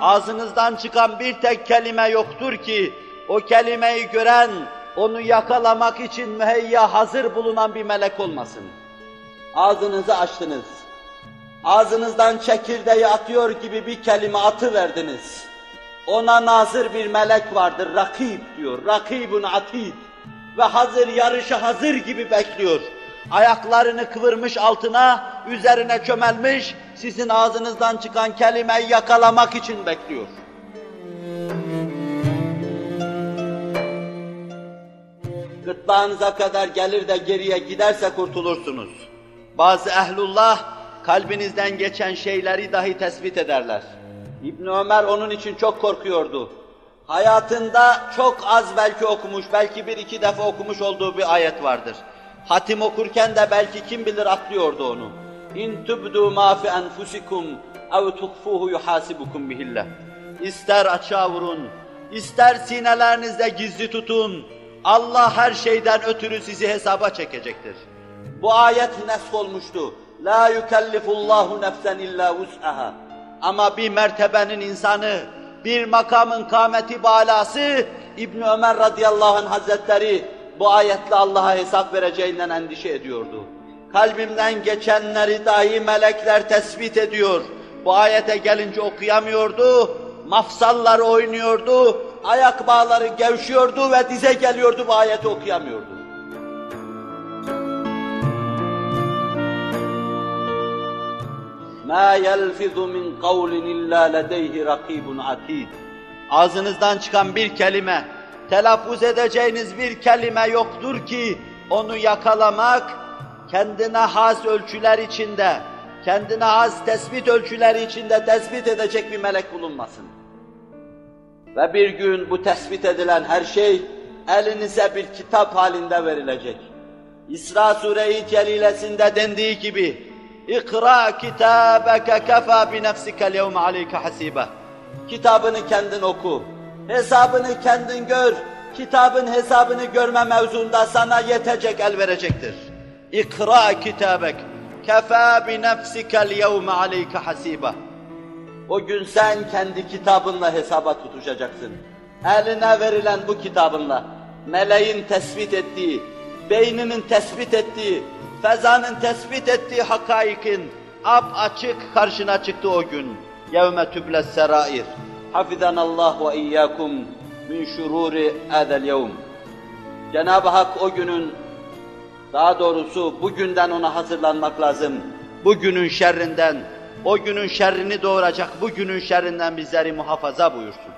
ağzınızdan çıkan bir tek kelime yoktur ki, o kelimeyi gören, onu yakalamak için müheyya hazır bulunan bir melek olmasın. Ağzınızı açtınız. Ağzınızdan çekirdeği atıyor gibi bir kelime atı verdiniz. Ona nazır bir melek vardır, rakib diyor, rakibun atid. Ve hazır, yarışa hazır gibi bekliyor. Ayaklarını kıvırmış altına, üzerine çömelmiş, sizin ağzınızdan çıkan kelimeyi yakalamak için bekliyor. Gırtlağınıza kadar gelir de geriye giderse kurtulursunuz. Bazı ehlullah kalbinizden geçen şeyleri dahi tespit ederler. İbn Ömer onun için çok korkuyordu. Hayatında çok az belki okumuş, belki bir iki defa okumuş olduğu bir ayet vardır. Hatim okurken de belki kim bilir atlıyordu onu. İn tubdu ma fi enfusikum ev tuhfuhu yuhasibukum bihillah. İster açığa vurun, ister sinelerinizde gizli tutun. Allah her şeyden ötürü sizi hesaba çekecektir. Bu ayet nesk olmuştu. La yukellifullahu nefsen illa vus'aha. Ama bir mertebenin insanı, bir makamın kâmeti balası İbn Ömer radıyallahu anh hazretleri bu ayetle Allah'a hesap vereceğinden endişe ediyordu. Kalbimden geçenleri dahi melekler tespit ediyor. Bu ayete gelince okuyamıyordu, mafsallar oynuyordu, ayak bağları gevşiyordu ve dize geliyordu bu ayeti okuyamıyordu. مَا يَلْفِظُ مِنْ قَوْلٍ اِلَّا لَدَيْهِ رَقِيبٌ عَتِيدٌ Ağzınızdan çıkan bir kelime, telaffuz edeceğiniz bir kelime yoktur ki onu yakalamak, kendine has ölçüler içinde, kendine has tespit ölçüleri içinde tespit edecek bir melek bulunmasın. Ve bir gün bu tespit edilen her şey elinize bir kitap halinde verilecek. İsra Sure-i Celilesinde dendiği gibi İkra kitabeke kefa bi nefsike levme aleyke hasibe. Kitabını kendin oku. Hesabını kendin gör. Kitabın hesabını görme mevzunda sana yetecek el verecektir. İkra kitabek kefa bi nefsike levme aleyke hasibe. O gün sen kendi kitabınla hesaba tutuşacaksın. Eline verilen bu kitabınla, meleğin tespit ettiği, beyninin tespit ettiği, fezanın tespit ettiği hakaikin ap açık karşına çıktı o gün. Yevme tübles serair. Hafizan Allah ve iyyakum min şururi hadal yevm. Cenab-ı Hak o günün daha doğrusu bugünden ona hazırlanmak lazım. Bugünün şerrinden, o günün şerrini doğuracak bugünün şerrinden bizleri muhafaza buyursun.